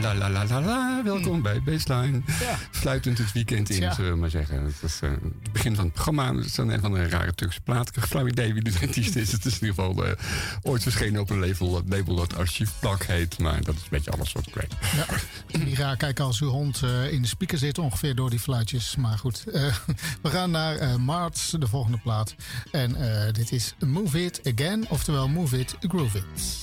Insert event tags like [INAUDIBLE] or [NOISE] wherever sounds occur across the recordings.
La la la la la. Welkom bij Baseline. Ja. Fluitend het weekend in, zullen we maar zeggen. Het is uh, het begin van het programma. Het is dan een van een rare Turkse plaat. Ik heb flauw idee wie de artiest is. Het is in ieder geval uh, ooit verschenen op een label, label dat archiefplak heet. Maar dat is een beetje alles wat ik weet. Ja, raar kijken als uw hond uh, in de speaker zit ongeveer door die fluitjes. Maar goed, we gaan naar maart, de volgende plaat. En dit is Move It Again, oftewel Move It, Groove It.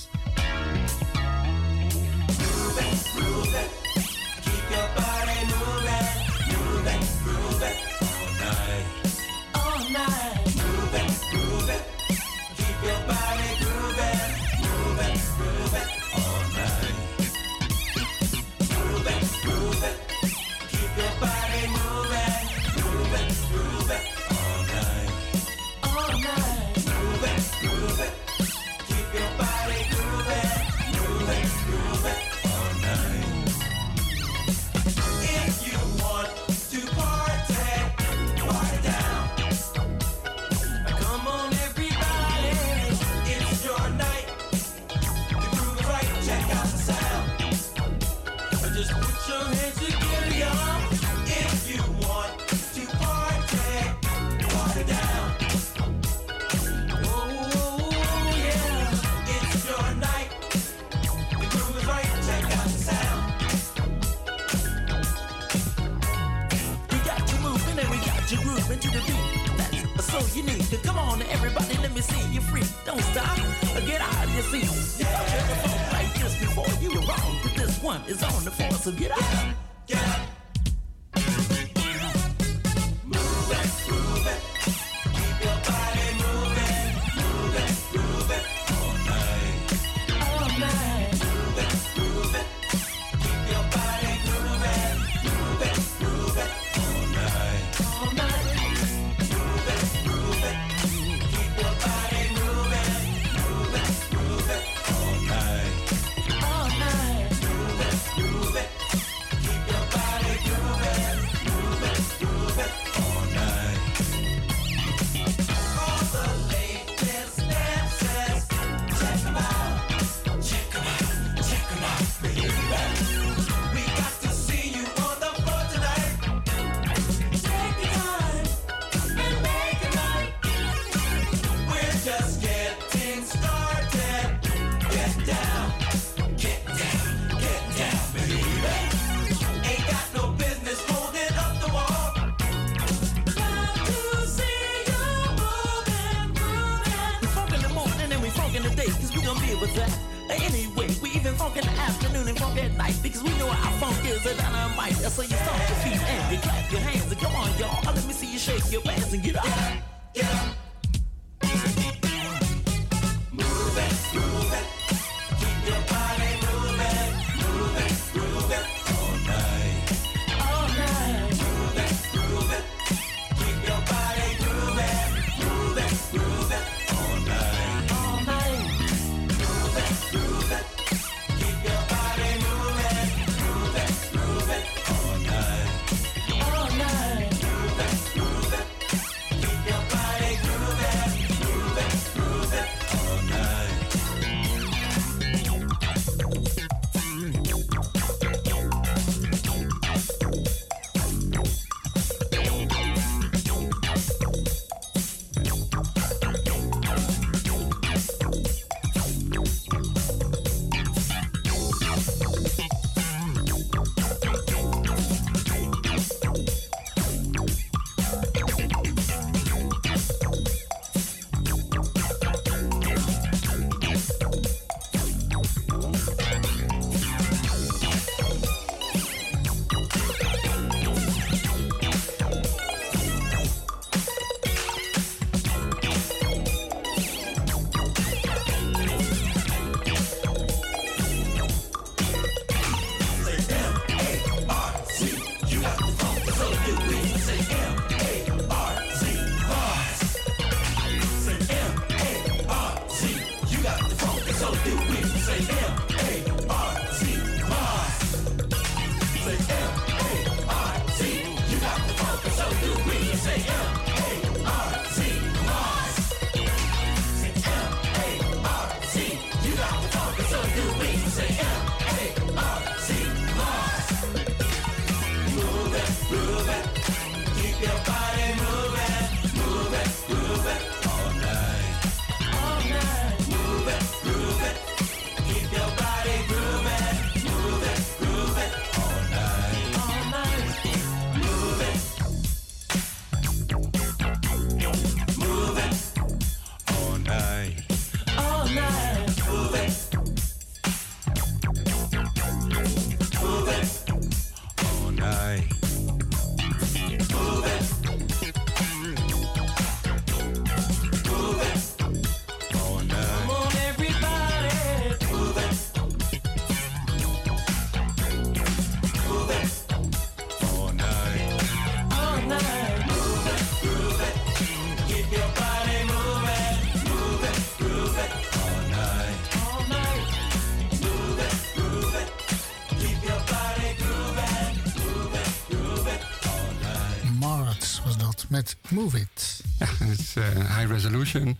Move It. Ja, het is uh, High Resolution.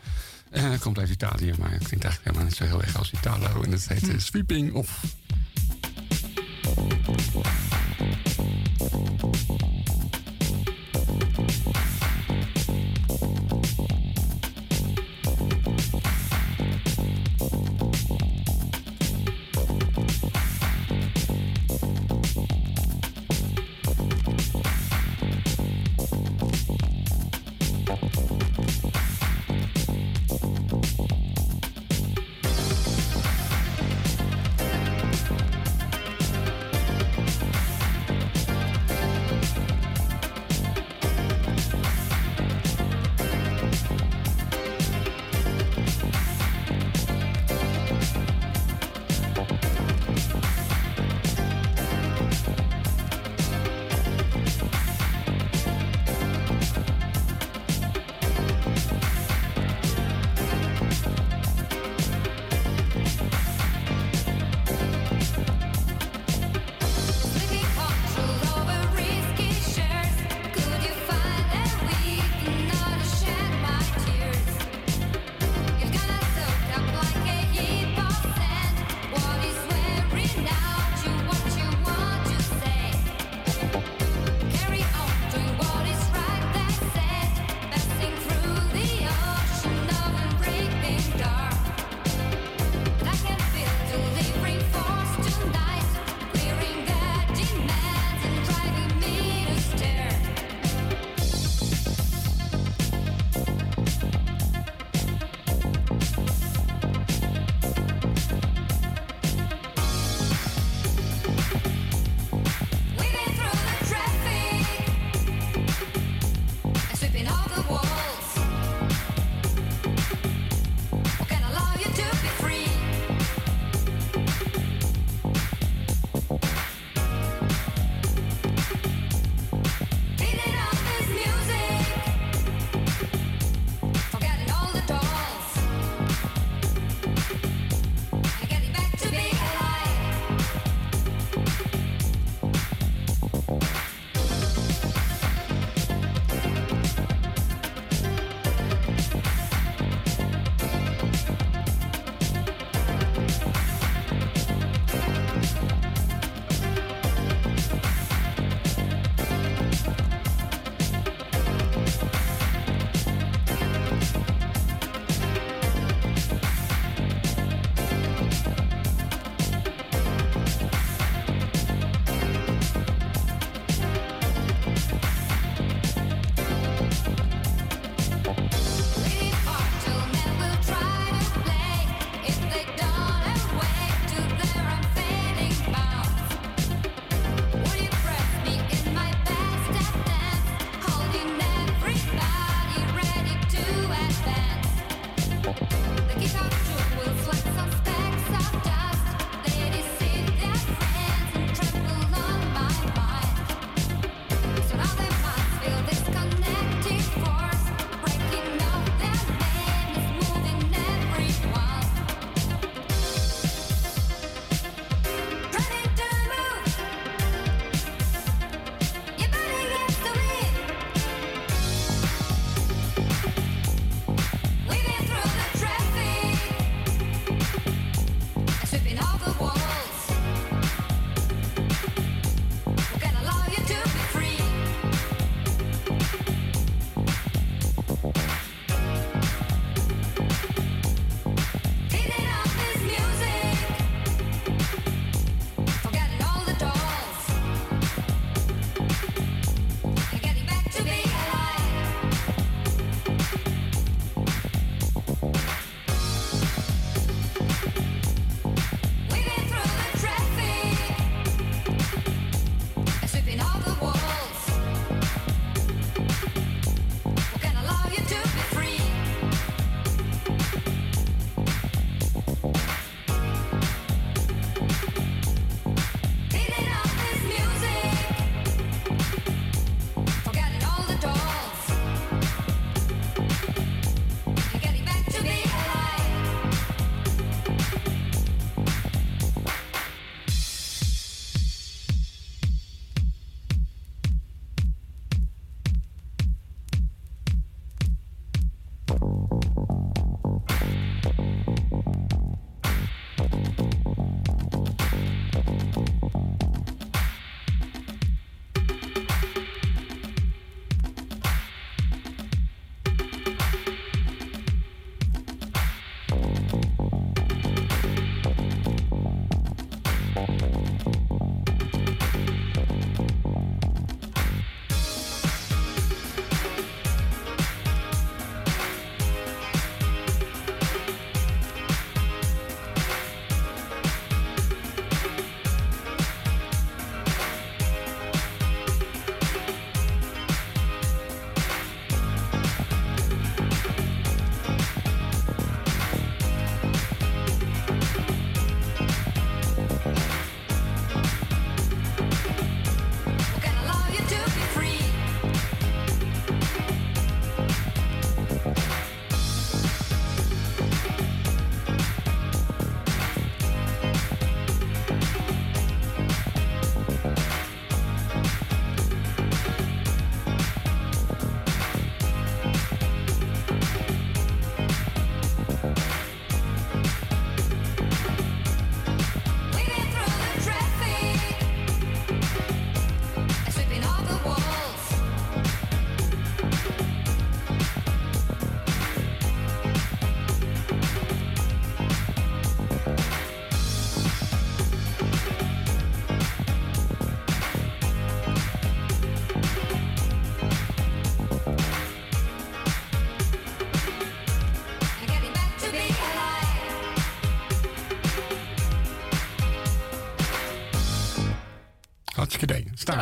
Uh, komt uit Italië, maar het klinkt eigenlijk helemaal niet zo heel erg als Italo. En het heet hm. Sweeping Off.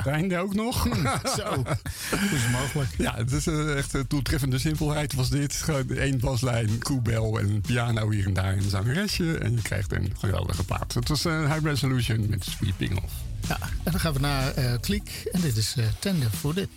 Het einde ook nog. [LAUGHS] Zo, hoe is mogelijk? Ja, het is uh, echt een toetreffende simpelheid was dit. Gewoon één baslijn, koebel en een piano hier en daar en een zangeresje. En je krijgt een geweldige plaat. Het was een High Resolution met Sweeping Off. Ja, en dan gaan we naar uh, Klik. En dit is uh, Tender for Dit.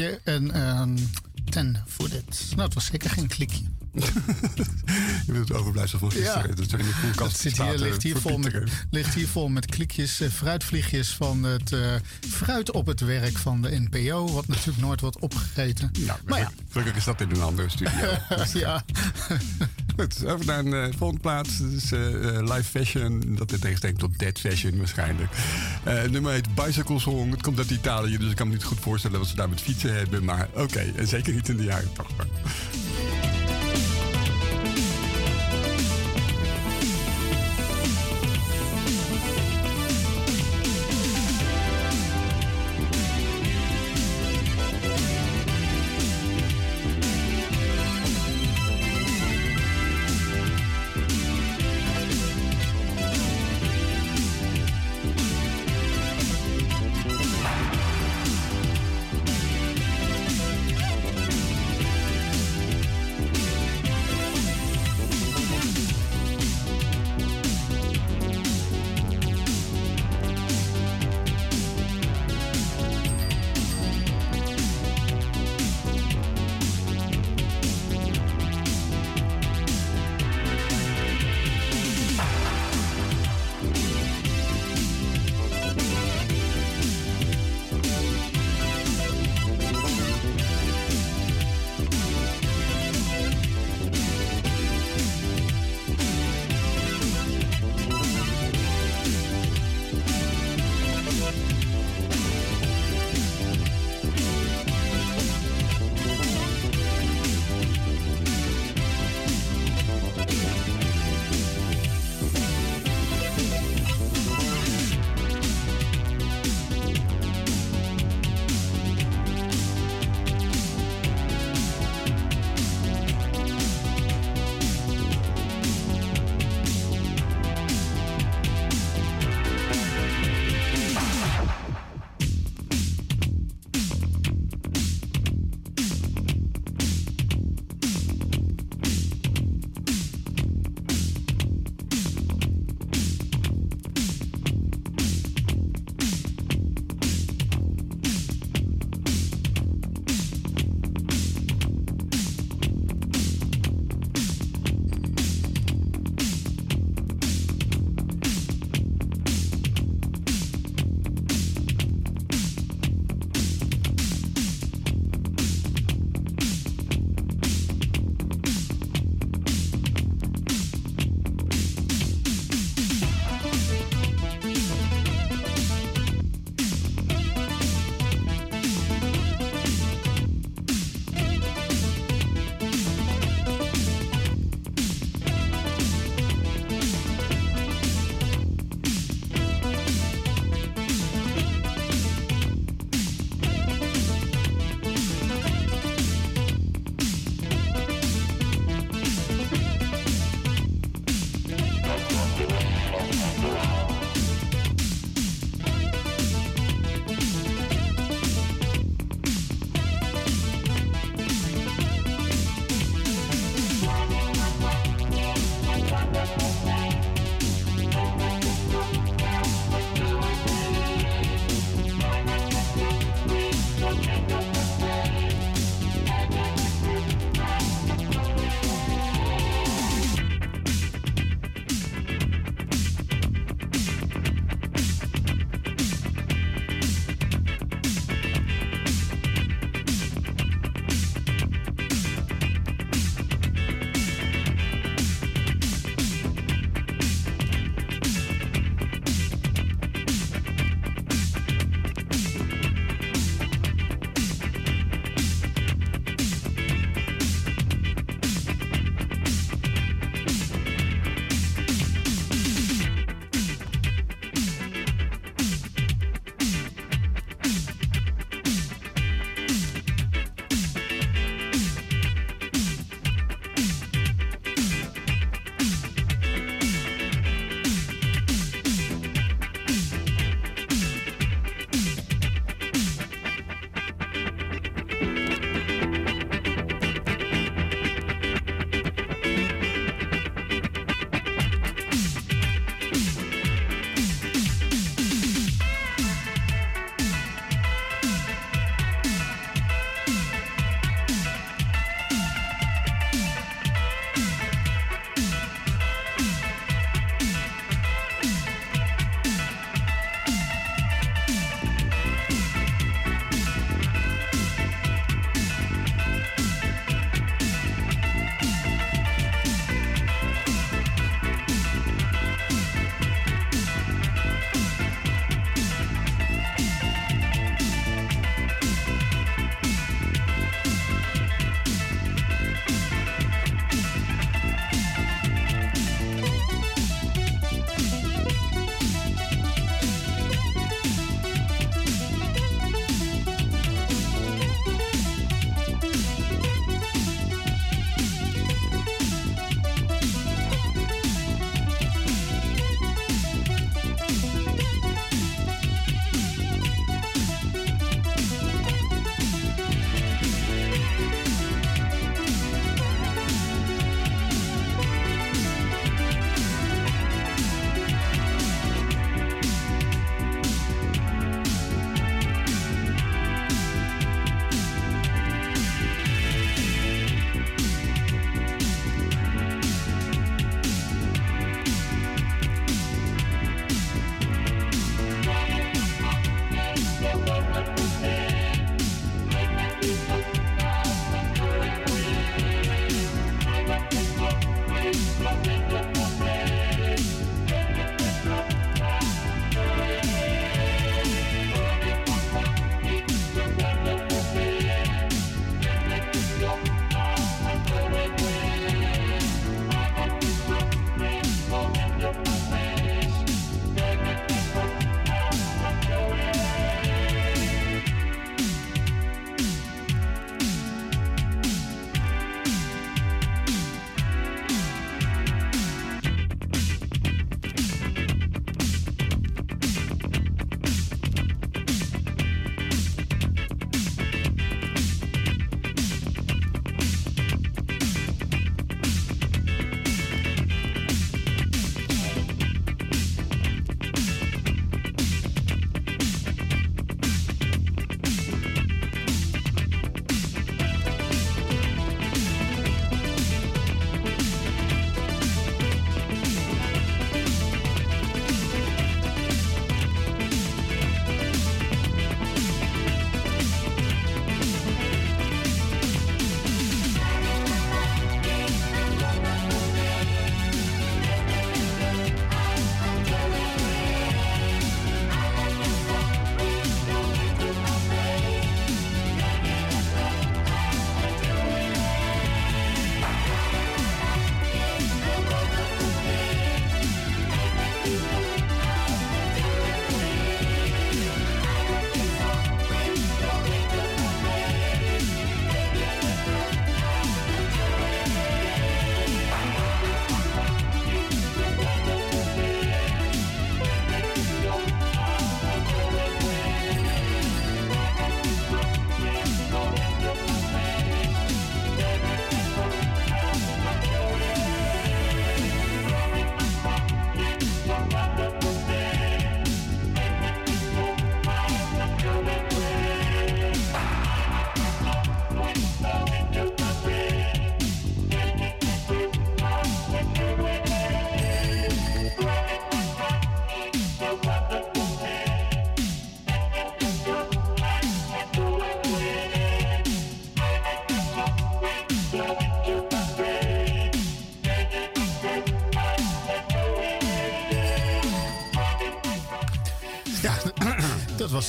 Klikje en um, ten footed. Nou, het was zeker geen klikje. [LAUGHS] je wilt het overblijfsel van gisteren. Ja. Dat, in de koelkast zit hier, ligt, hier vol met, ligt hier vol met klikjes, uh, fruitvliegjes van het uh, fruit op het werk van de NPO. Wat natuurlijk nooit wordt opgegeten. Nou, maar ja. Gelukkig is dat in een andere studio. [LAUGHS] ja. [LAUGHS] Goed, over naar een uh, volgende plaats. Dat is live fashion. Dat is tegenstelling tot dead fashion waarschijnlijk. het nummer heet Bicycle Song. Het komt uit Italië, dus ik kan me niet goed voorstellen wat ze daar met fietsen hebben. Maar oké, en zeker niet in de jaren 80.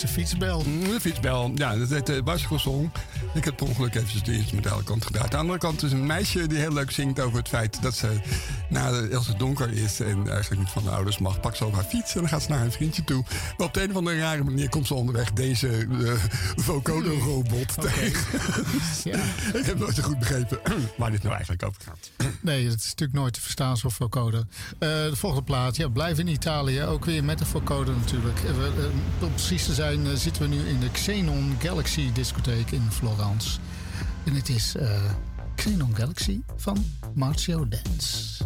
De fietsbel. Mm, De fietsbel, ja, dat heet de bicycle Ik heb per ongeluk eventjes de instrumentale kant gedaan. Aan de andere kant is een meisje die heel leuk zingt over het feit dat ze, na, als het donker is en eigenlijk niet van de ouders mag, pakt ze op haar fiets en dan gaat ze naar een vriendje toe. Maar op de een of andere rare manier komt ze onderweg deze uh, Vocoder-robot tegen. Ja. [LAUGHS] Ik heb nooit zo goed begrepen [CLEARS THROAT] waar dit nou eigenlijk over gaat. Nee, dat is natuurlijk nooit te verstaan zo'n vocoder. Uh, de volgende plaat, ja, blijf in Italië. Ook weer met de vocoder natuurlijk. Uh, uh, om precies te zijn zitten we nu in de Xenon Galaxy discotheek in Florence. En het is Xenon Galaxy van Marcio Dance.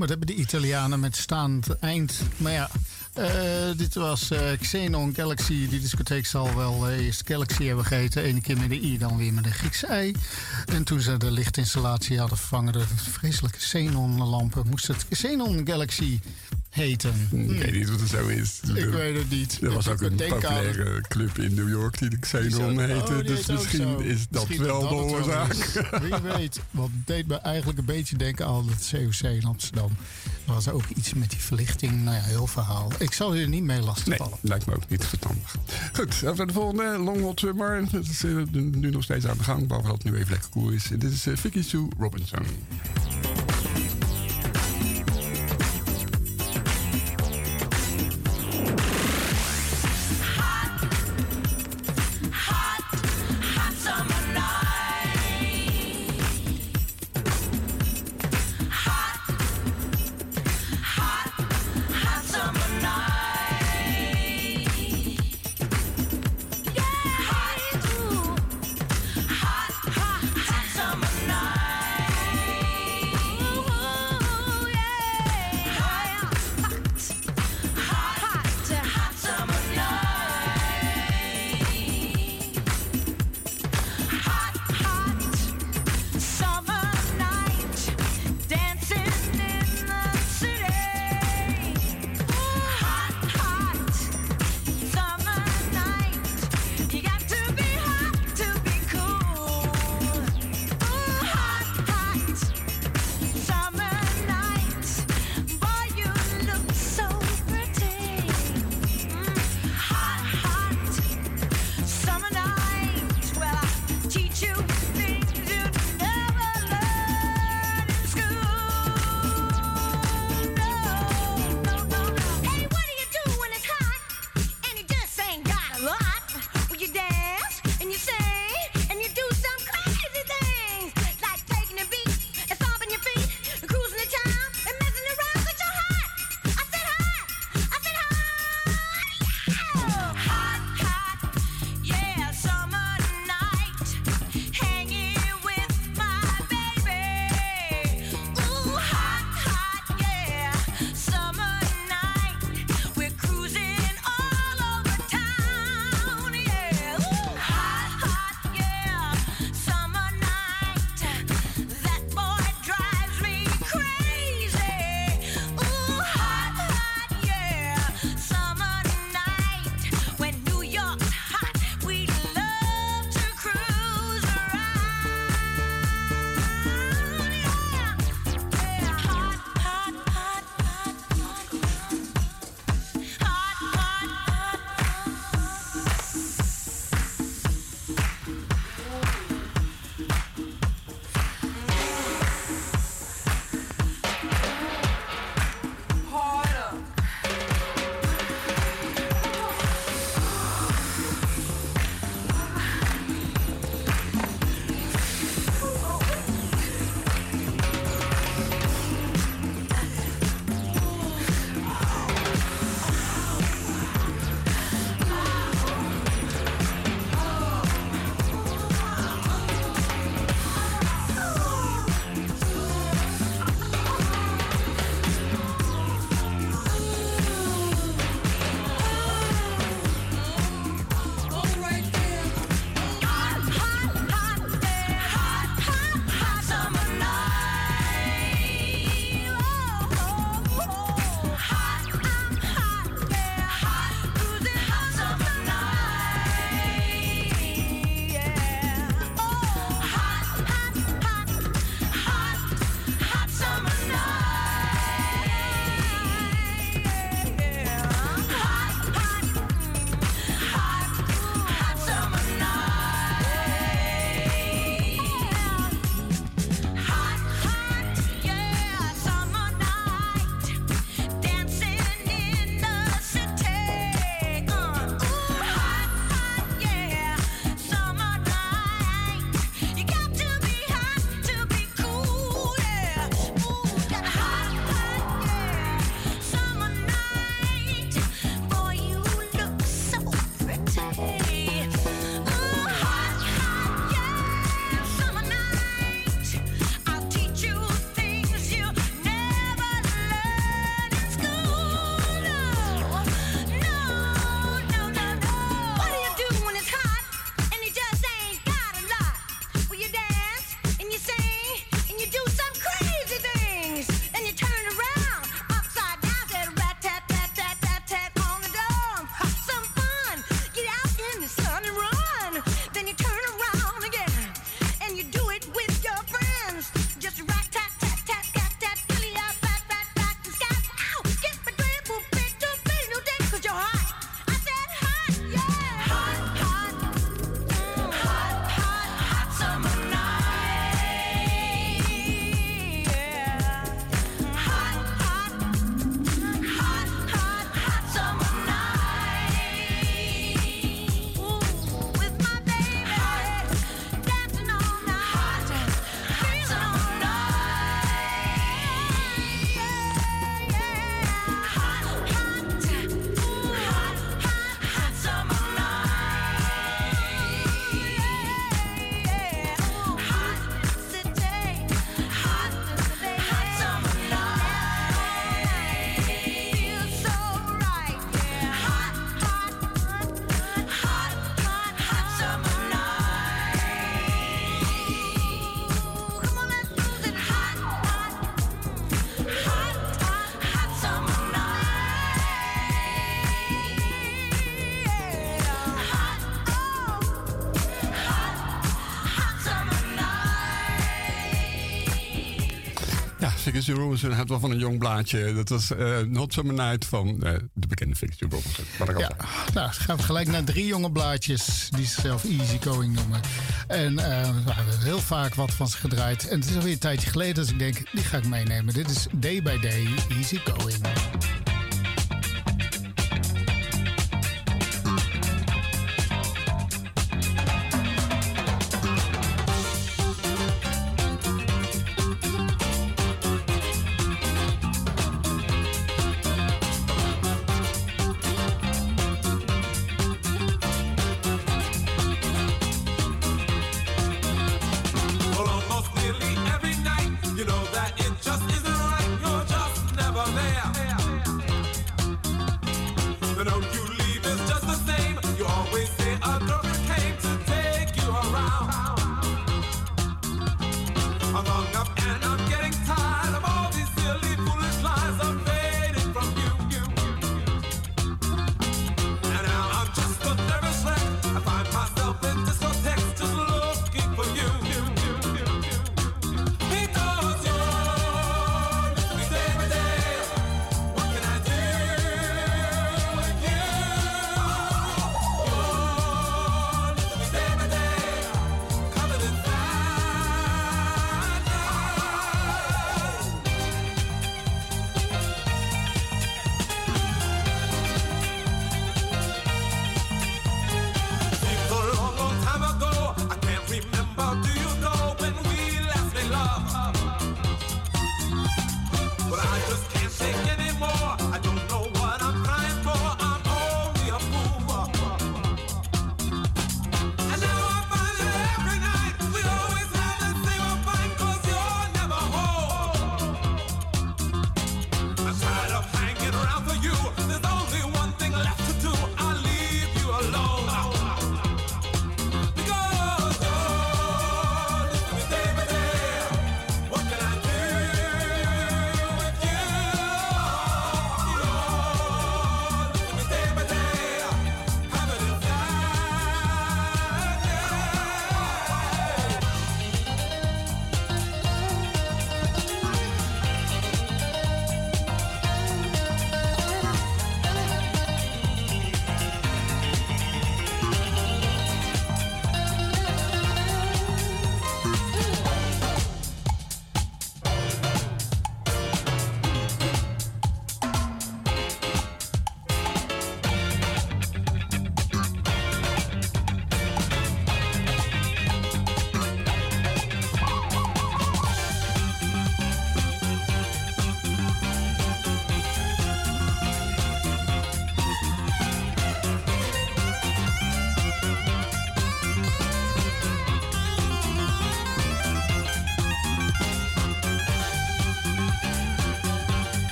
Ja, wat hebben de Italianen met staand eind? Maar ja, uh, dit was uh, Xenon Galaxy. Die discotheek zal wel uh, eerst Galaxy hebben geheten. Ene keer met de I, dan weer met de Griekse I. En toen ze de lichtinstallatie hadden vervangen, de vreselijke Xenon-lampen, moest het Xenon Galaxy heten. Ik weet niet wat het zo is. Ik weet het niet. Er was ook een populaire club in New York die de Xenon heette. Oh, dus misschien is dat wel de oorzaak. Wie weet. Wat deed me eigenlijk een beetje denken aan het COC in Amsterdam. Er was ook iets met die verlichting. Nou ja, heel verhaal. Ik zal hier niet mee lastigvallen. Nee, lijkt me ook niet verstandig. Goed, even de volgende. Long Hot Summer. Dat is uh, nu nog steeds aan de gang. Behalve dat het nu even lekker cool is. Dit is uh, Vicky Sue Robinson. Robinson had wel van een jong blaadje. Dat was uh, Not Summer Night van uh, de bekende Victor Robinson. Ja, nou, gaan we gelijk naar drie jonge blaadjes die zichzelf Easy Going noemen. En uh, we hebben heel vaak wat van ze gedraaid. En het is alweer een tijdje geleden, dus ik denk, die ga ik meenemen. Dit is Day by Day Easy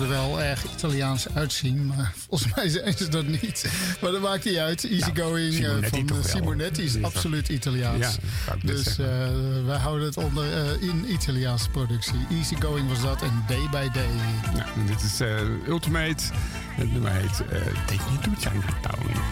er wel erg Italiaans uitzien. Maar [LAUGHS] volgens mij zijn ze dat niet. Maar dat maakt niet uit. Easygoing Nou, Simonetti van toch eh. Simonetti is absoluut Italiaans. Ja, dus zeggen. eh, wij houden het onder eh, in Italiaanse productie. Easygoing was dat en Day by Day. Dit is eh, Ultimate. Het nummer heet eh Take Me to Chinatown.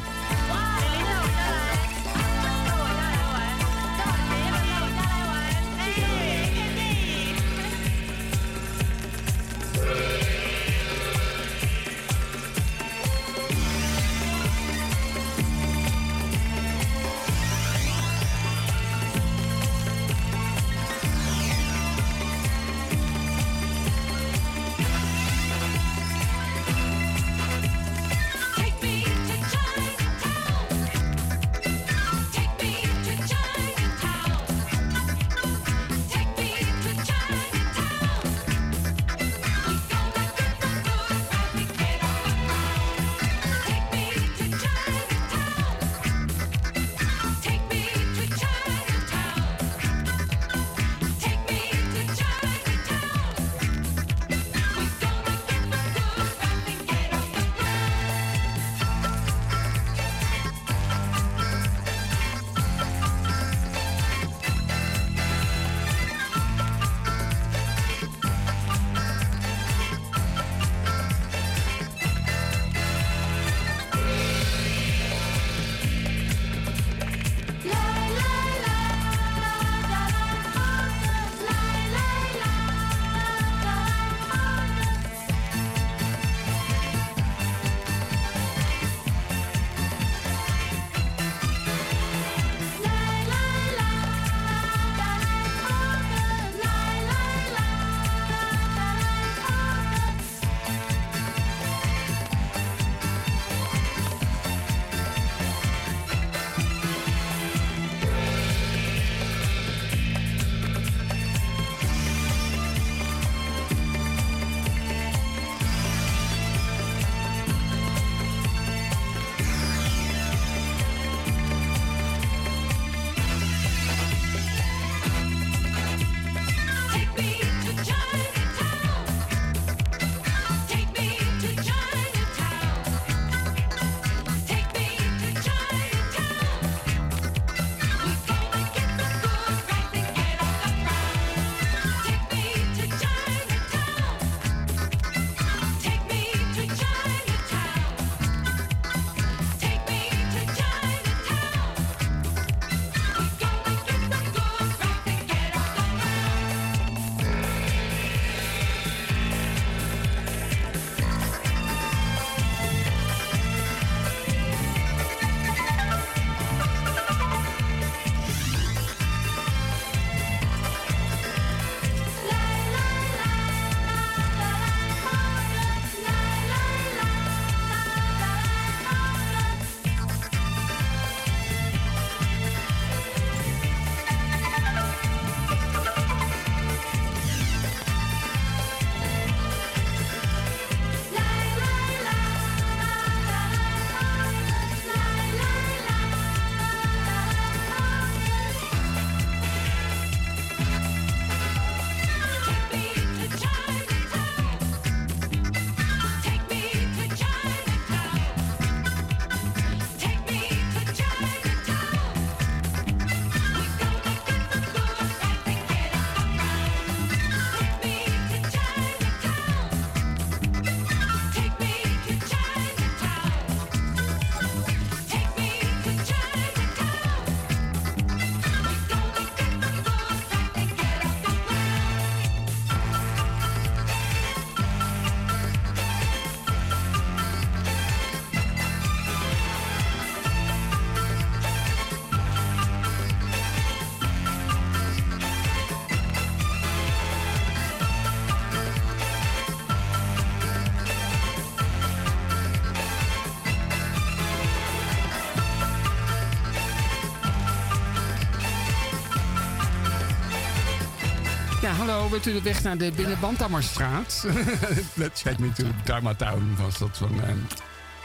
Hallo, bent u de weg naar de Binnenbandammerstraat? [LAUGHS] Let's take me to Dharmatown was dat van eh,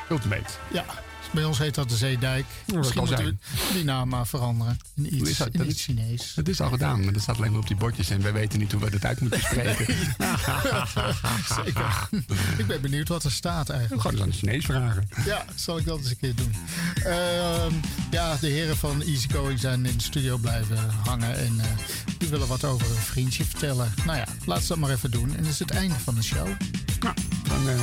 Ultimate. Ja, Bij ons heet dat de Zeedijk. dat Misschien moeten we die naam maar veranderen. In iets, dat? in Dat iets Chinees. Dat is al gedaan, maar dat staat alleen maar op die bordjes en wij weten niet hoe we dat uit moeten spreken. [LAUGHS] Zeker. ik ben benieuwd wat er staat eigenlijk. Gewoon eens aan de Chinees vragen. Ja, zal ik dat eens een keer doen. Ehm, ja, de heren van Easygoing zijn in de studio blijven hangen. En eh, die willen wat over een vriendje vertellen. Nou ja, laten ze dat maar even doen. En dat is het einde van de show. Nou, dan eh,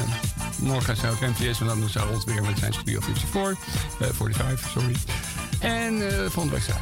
morgen zou het MTS en dan zou ons weer met zijn Studio 54. eh 45, sorry. En eh volgende week